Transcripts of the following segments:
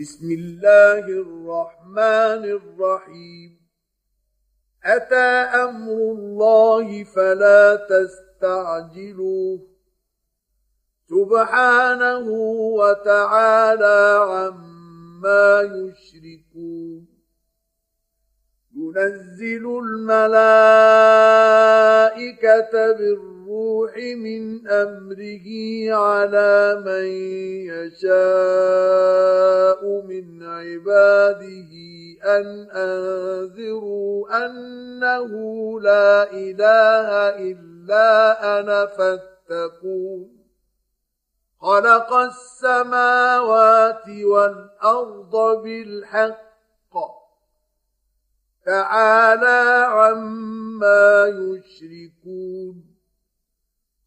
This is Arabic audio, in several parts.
بسم الله الرحمن الرحيم. أتى أمر الله فلا تستعجلوه. سبحانه وتعالى عما يشركون. ينزل الملائكة بالروح من أمره على من يشاء من عباده أن أنذروا أنه لا إله إلا أنا فاتقون. خلق السماوات والأرض بالحق. تعالى عما يشركون.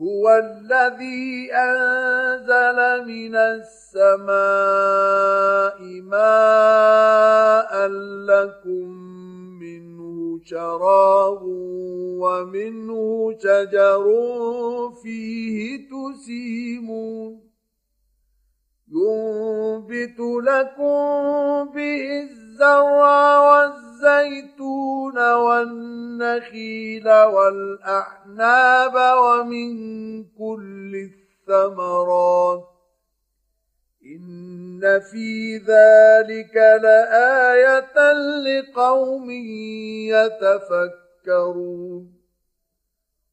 هو الذي أنزل من السماء ماء لكم منه شراب ومنه شجر فيه تسيمون. ينبت لكم به الزرع والزيتون والنخيل والأعناب ومن كل الثمرات. إن في ذلك لآية لقوم يتفكرون.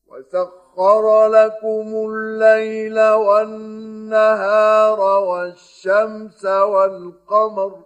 وسخر لكم الليل والنهار والشمس والقمر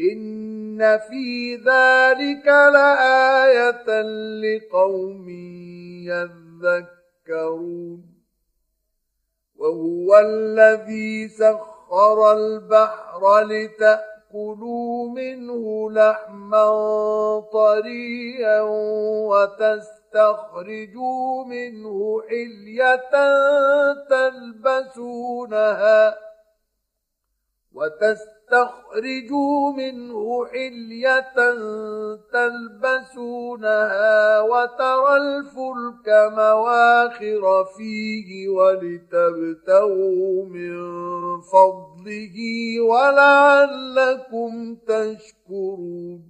إن في ذلك لآية لقوم يذكرون وهو الذي سخر البحر لتأكلوا منه لحما طريا وتستخرجوا منه حلية تلبسونها وتستخرجوا تستخرجوا منه حلية تلبسونها وترى الفلك مواخر فيه ولتبتغوا من فضله ولعلكم تشكرون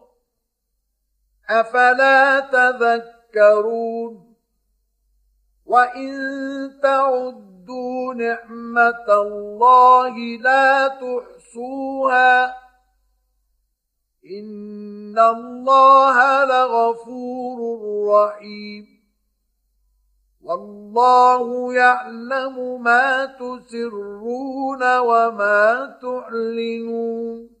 أفلا تذكرون وإن تعدوا نعمة الله لا تحصوها إن الله لغفور رحيم والله يعلم ما تسرون وما تعلنون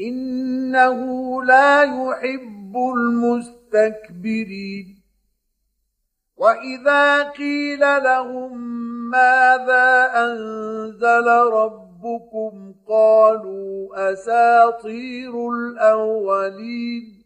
إنه لا يحب المستكبرين. وإذا قيل لهم ماذا أنزل ربكم قالوا أساطير الأولين.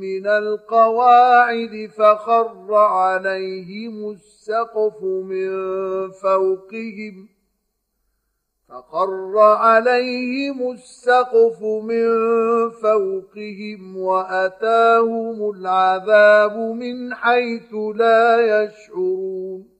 من القواعد فخر عليهم السقف من فوقهم. فخر عليهم السقف من فوقهم وأتاهم العذاب من حيث لا يشعرون.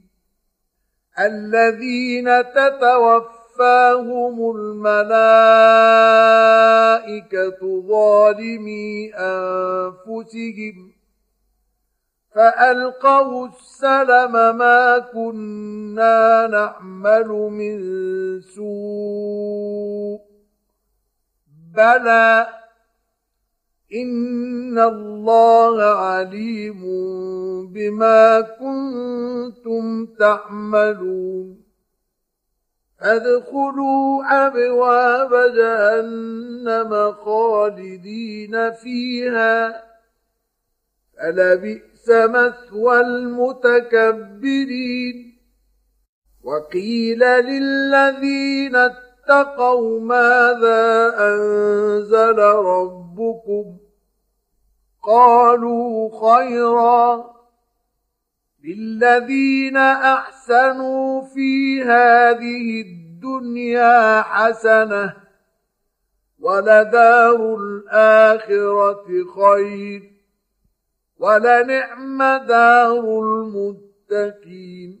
الذين تتوفاهم الملائكة ظالمي أنفسهم فألقوا السلم ما كنا نعمل من سوء بلى إن الله عليم بما كنتم تعملون فادخلوا أبواب جهنم خالدين فيها فلبئس مثوى المتكبرين وقيل للذين اتقوا ماذا أنزل ربكم قالوا خيرا للذين أحسنوا في هذه الدنيا حسنة ولدار الآخرة خير ولنعم دار المتقين.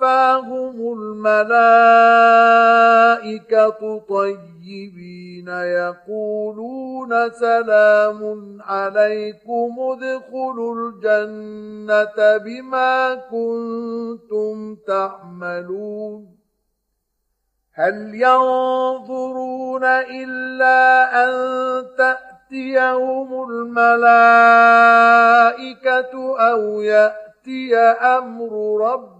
توفاهم الملائكة طيبين يقولون سلام عليكم ادخلوا الجنة بما كنتم تعملون هل ينظرون إلا أن تأتيهم الملائكة أو يأتي أمر ربك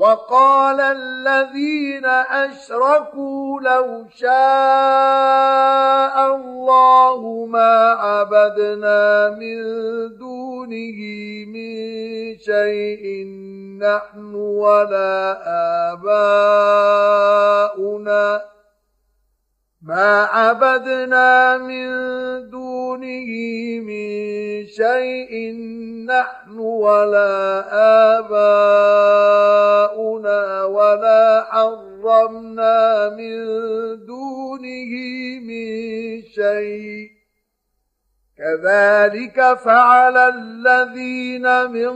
وقال الذين أشركوا لو شاء الله ما عبدنا من دونه من شيء نحن ولا آباؤنا ما عبدنا من دونه من شيء نحن ولا آباؤنا ولا حرمنا من دونه من شيء. كذلك فعل الذين من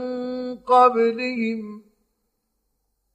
قبلهم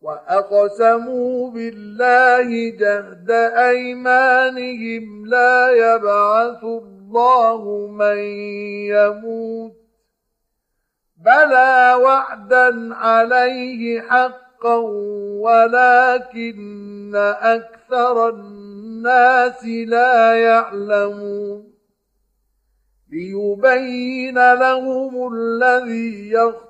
وأقسموا بالله جهد أيمانهم لا يبعث الله من يموت بلى وعدا عليه حقا ولكن أكثر الناس لا يعلمون ليبين لهم الذي يخطئ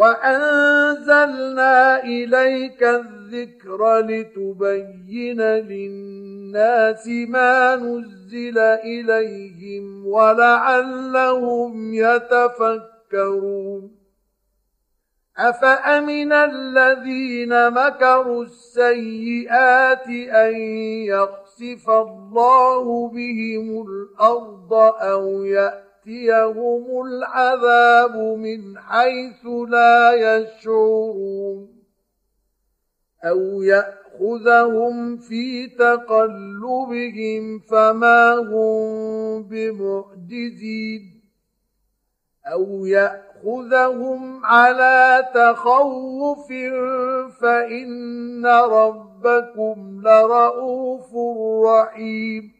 وأنزلنا إليك الذكر لتبين للناس ما نزل إليهم ولعلهم يتفكرون. أفأمن الذين مكروا السيئات أن يخسف الله بهم الأرض أو يأتي يأتيهم العذاب من حيث لا يشعرون أو يأخذهم في تقلبهم فما هم بمعجزين أو يأخذهم على تخوف فإن ربكم لرءوف رحيم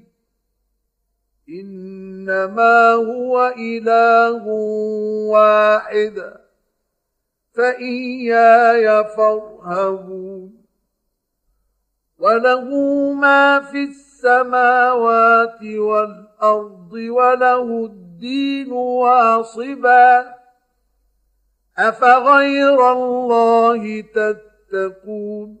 إنما هو إله واحد فإياي فارهبون. وله ما في السماوات والأرض وله الدين واصبا. أفغير الله تتقون؟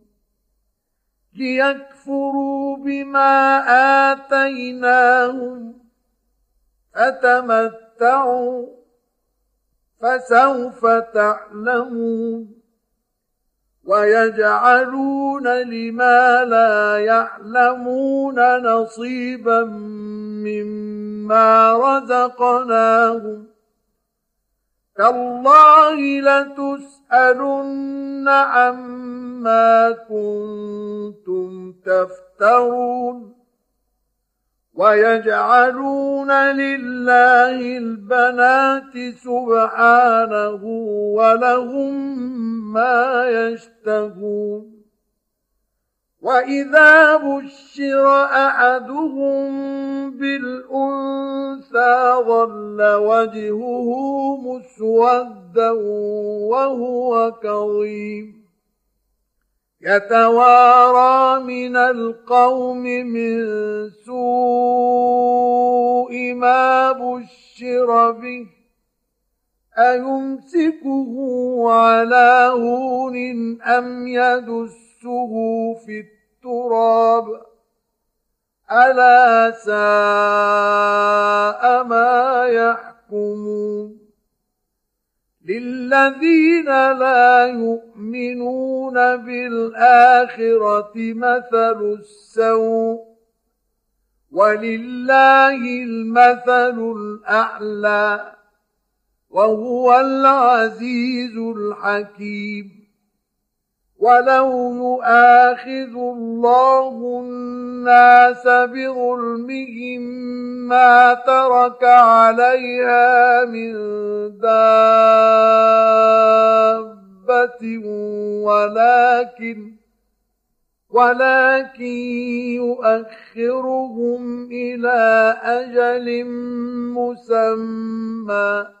ليكفروا بما آتيناهم فتمتعوا فسوف تعلمون ويجعلون لما لا يعلمون نصيبا مما رزقناهم. تالله لتسألن عما كنتم تفترون ويجعلون لله البنات سبحانه ولهم ما يشتهون واذا بشر احدهم بالانثى ظل وجهه مسودا وهو كظيم يتوارى من القوم من سوء ما بشر به ايمسكه على هون ام يدس نفسه في التراب. ألا ساء ما يحكمون للذين لا يؤمنون بالآخرة مثل السوء. ولله المثل الأعلى. وهو العزيز الحكيم. ولو يؤاخذ الله الناس بظلمهم ما ترك عليها من دابة ولكن ولكن يؤخرهم إلى أجل مسمى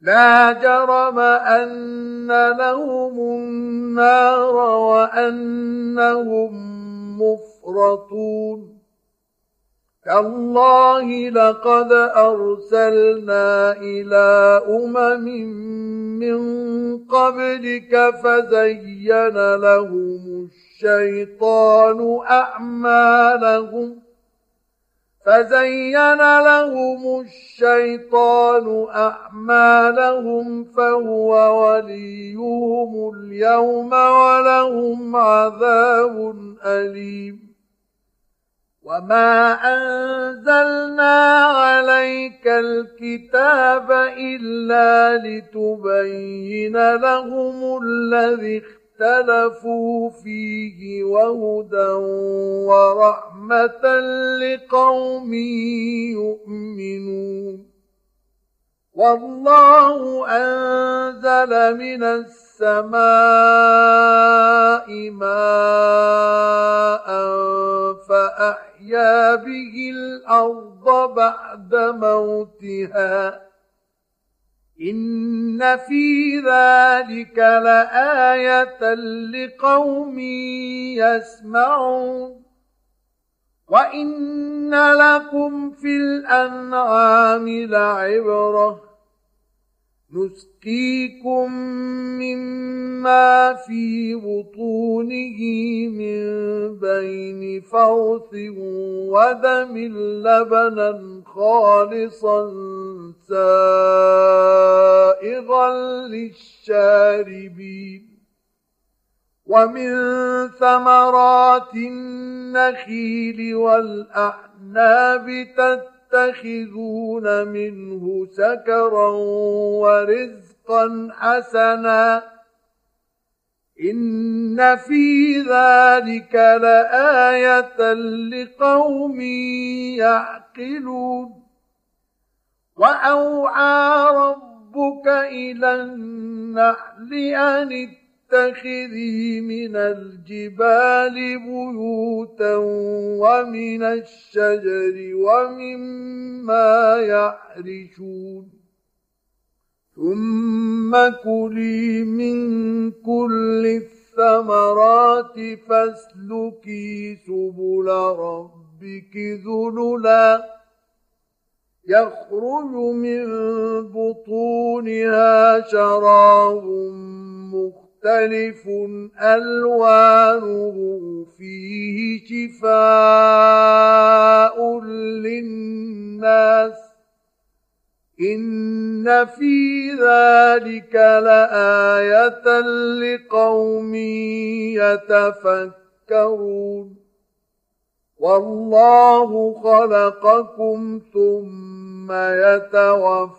لا جرم أن لهم النار وأنهم مفرطون. تالله لقد أرسلنا إلى أمم من قبلك فزين لهم الشيطان أعمالهم فزين لهم الشيطان أعمالهم فهو وليهم اليوم ولهم عذاب أليم. وما أنزلنا عليك الكتاب إلا لتبين لهم الذي اختلفوا فيه وهدى ورحمة لقوم يؤمنون. والله أنزل من السماء ماء فأحيا به الأرض بعد موتها. إن في ذلك لآية لقوم يسمعون وإن لكم في الأنعام لعبرة نسقيكم مما في بطونه من بين فرث ودم لبنا خالصا سائغا للشاربين ومن ثمرات النخيل والأعناب تتخذون منه سكرا ورزقا حسنا. إن في ذلك لآية لقوم يعقلون. وأوعى ربك إلى النحل أن اتخذي من الجبال بيوتا ومن الشجر ومما يعرشون ثم كلي من كل الثمرات فاسلكي سبل ربك ذللا. يخرج من بطونها شراب مختلف ألوانه فيه شفاء للناس إن في ذلك لآية لقوم يتفكرون والله خلقكم ثم يتوفاكم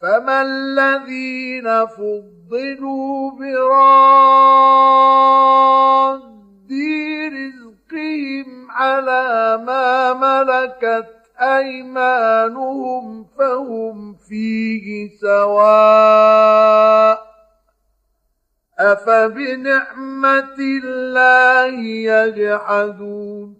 فما الذين فضلوا براد رزقهم على ما ملكت أيمانهم فهم فيه سواء أفبنعمة الله يجحدون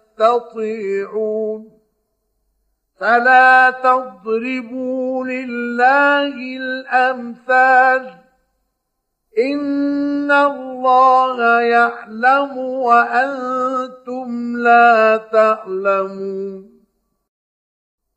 فلا تضربوا لله الأمثال. إن الله يعلم وأنتم لا تعلمون.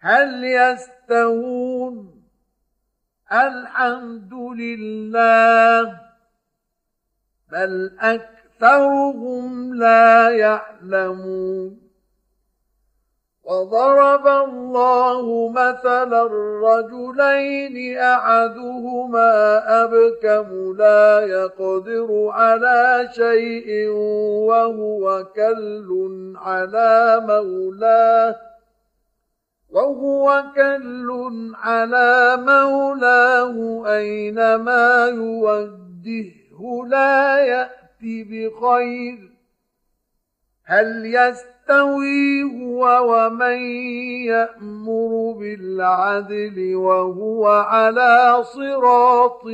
هل يستوون؟ الحمد لله بل أكثرهم لا يعلمون. وضرب الله مثلا الرجلين أحدهما أبكم لا يقدر على شيء وهو كل على مولاه. وهو كل على مولاه أينما يوجهه لا يأتي بخير. هل يستوي هو ومن يأمر بالعدل وهو على صراط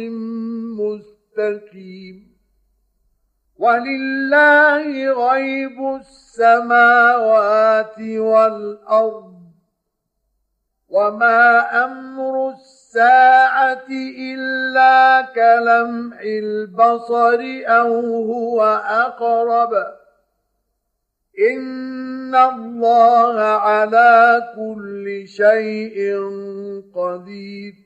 مستقيم؟ ولله غيب السماوات والأرض وما أمر الساعة إلا كلمح البصر أو هو أقرب إن الله على كل شيء قدير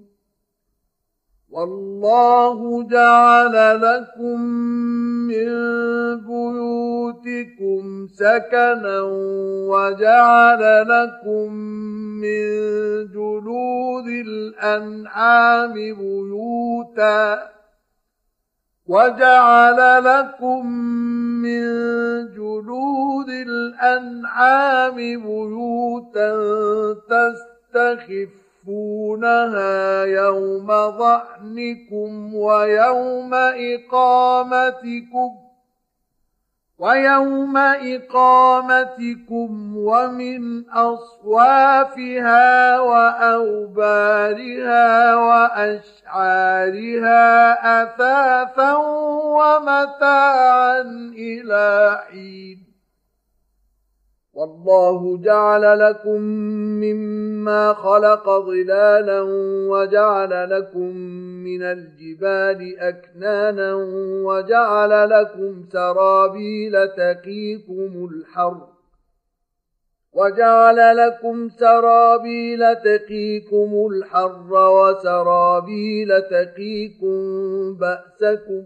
والله جعل لكم من بيوتكم سكنا وجعل لكم من جلود الأنعام بيوتا وجعل لكم من جلود الأنعام بيوتا تستخفونها يوم ظعنكم ويوم إقامتكم ويوم إقامتكم ومن أصوافها وأوبارها وأشعارها أثاثا ومتاعا إلى حين والله جعل لكم مما خلق ظلالا وجعل لكم من الجبال أكنانا وجعل لكم سرابيل تقيكم الحر وجعل لكم سرابيل تقيكم الحر وسرابيل تقيكم بأسكم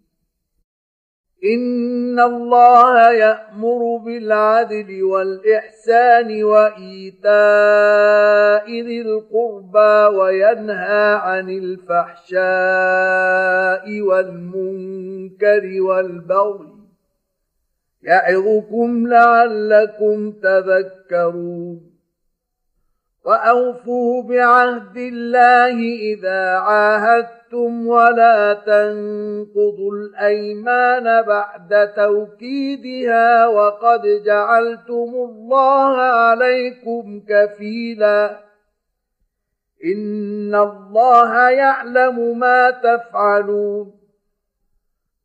إن الله يأمر بالعدل والإحسان وإيتاء ذي القربى وينهى عن الفحشاء والمنكر والبغي يعظكم لعلكم تذكرون وأوفوا بعهد الله إذا عاهدتم ولا تنقضوا الأيمان بعد توكيدها وقد جعلتم الله عليكم كفيلا إن الله يعلم ما تفعلون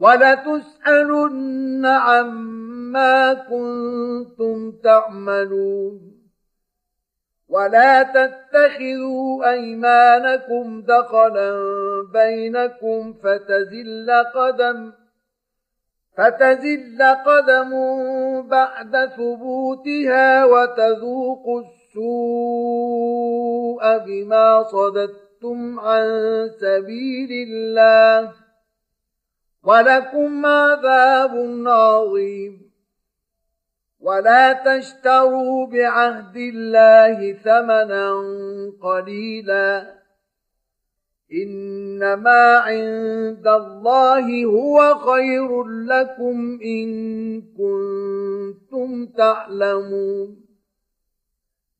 ولتسألن عما كنتم تعملون. ولا تتخذوا أيمانكم دخلا بينكم فتزل قدم فتزل قدم بعد ثبوتها وتذوقوا السوء بما صددتم عن سبيل الله. ولكم عذاب عظيم. ولا تشتروا بعهد الله ثمنا قليلا. إنما عند الله هو خير لكم إن كنتم تعلمون.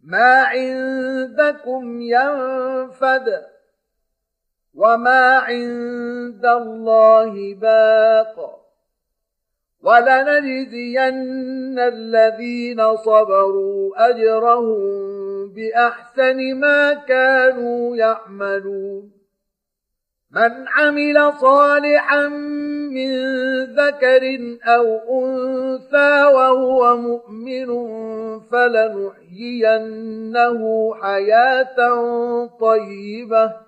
ما عندكم ينفد وما عند الله باق ولنجزين الذين صبروا اجرهم باحسن ما كانوا يعملون من عمل صالحا من ذكر أو انثى وهو مؤمن فلنحيينه حياه طيبه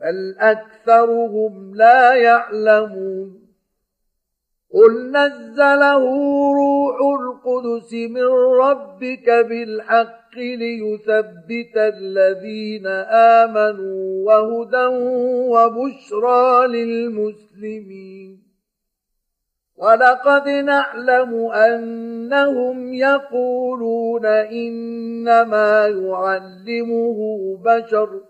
بل اكثرهم لا يعلمون قل نزله روح القدس من ربك بالحق ليثبت الذين امنوا وهدى وبشرى للمسلمين ولقد نعلم انهم يقولون انما يعلمه بشر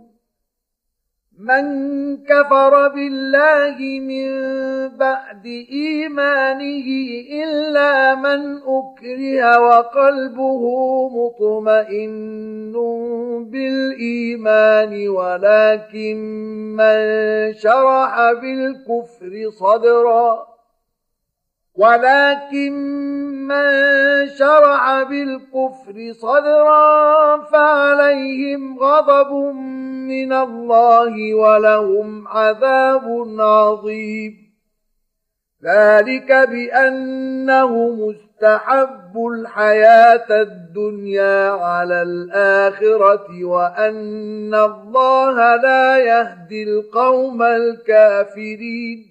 من كفر بالله من بعد إيمانه إلا من أكره وقلبه مطمئن بالإيمان ولكن من شرح بالكفر صدرا. ولكن من شرع بالكفر صدرا فعليهم غضب من الله ولهم عذاب عظيم. ذلك بأنه مستحب الحياة الدنيا على الآخرة وأن الله لا يهدي القوم الكافرين.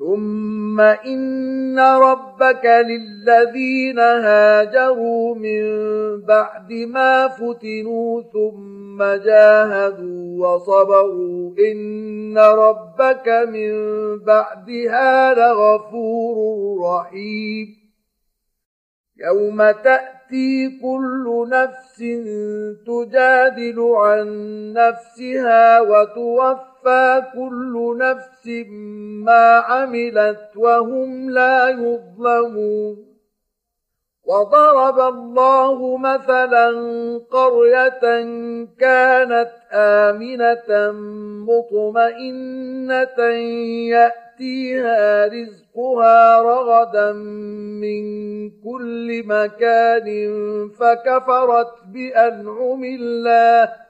ثم ان ربك للذين هاجروا من بعد ما فتنوا ثم جاهدوا وصبروا ان ربك من بعدها لغفور رحيم يوم تاتي كل نفس تجادل عن نفسها وتوفى توفى كل نفس ما عملت وهم لا يظلمون وضرب الله مثلا قريه كانت امنه مطمئنه ياتيها رزقها رغدا من كل مكان فكفرت بانعم الله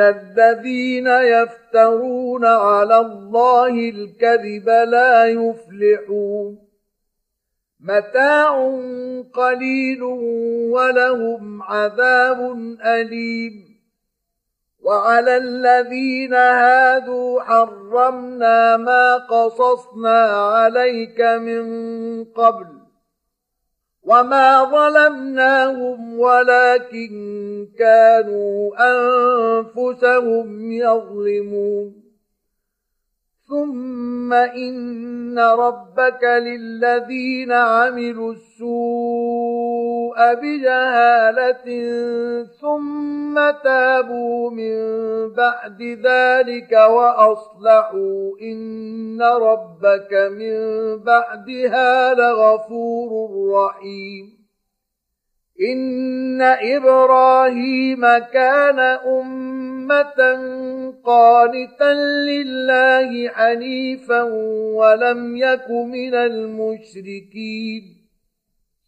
الذين يفترون على الله الكذب لا يفلحون متاع قليل ولهم عذاب أليم وعلى الذين هادوا حرمنا ما قصصنا عليك من قبل وما ظلمناهم ولكن كانوا انفسهم يظلمون ثم ان ربك للذين عملوا السوء بجهالة ثم تابوا من بعد ذلك وأصلحوا إن ربك من بعدها لغفور رحيم. إن إبراهيم كان أمة قانتا لله حنيفا ولم يك من المشركين.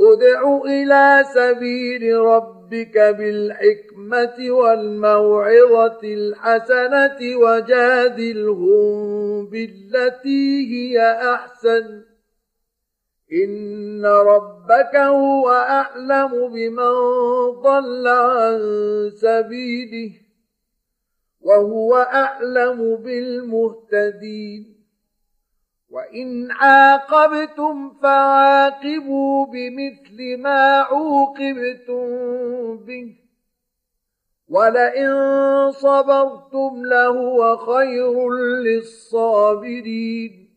ادع إلى سبيل ربك بالحكمة والموعظة الحسنة وجادلهم بالتي هي أحسن. إن ربك هو أعلم بمن ضل عن سبيله وهو أعلم بالمهتدين. وإن عاقبتم فعاقبوا بمثل ما عوقبتم به. ولئن صبرتم لهو خير للصابرين.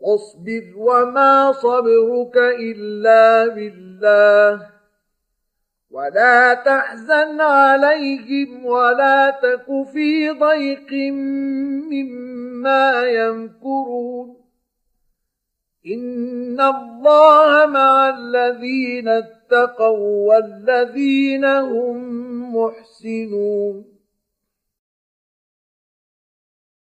واصبر وما صبرك إلا بالله. ولا تحزن عليهم ولا تك في ضيق مما يمكرون. إن الله مع الذين اتقوا والذين هم محسنون.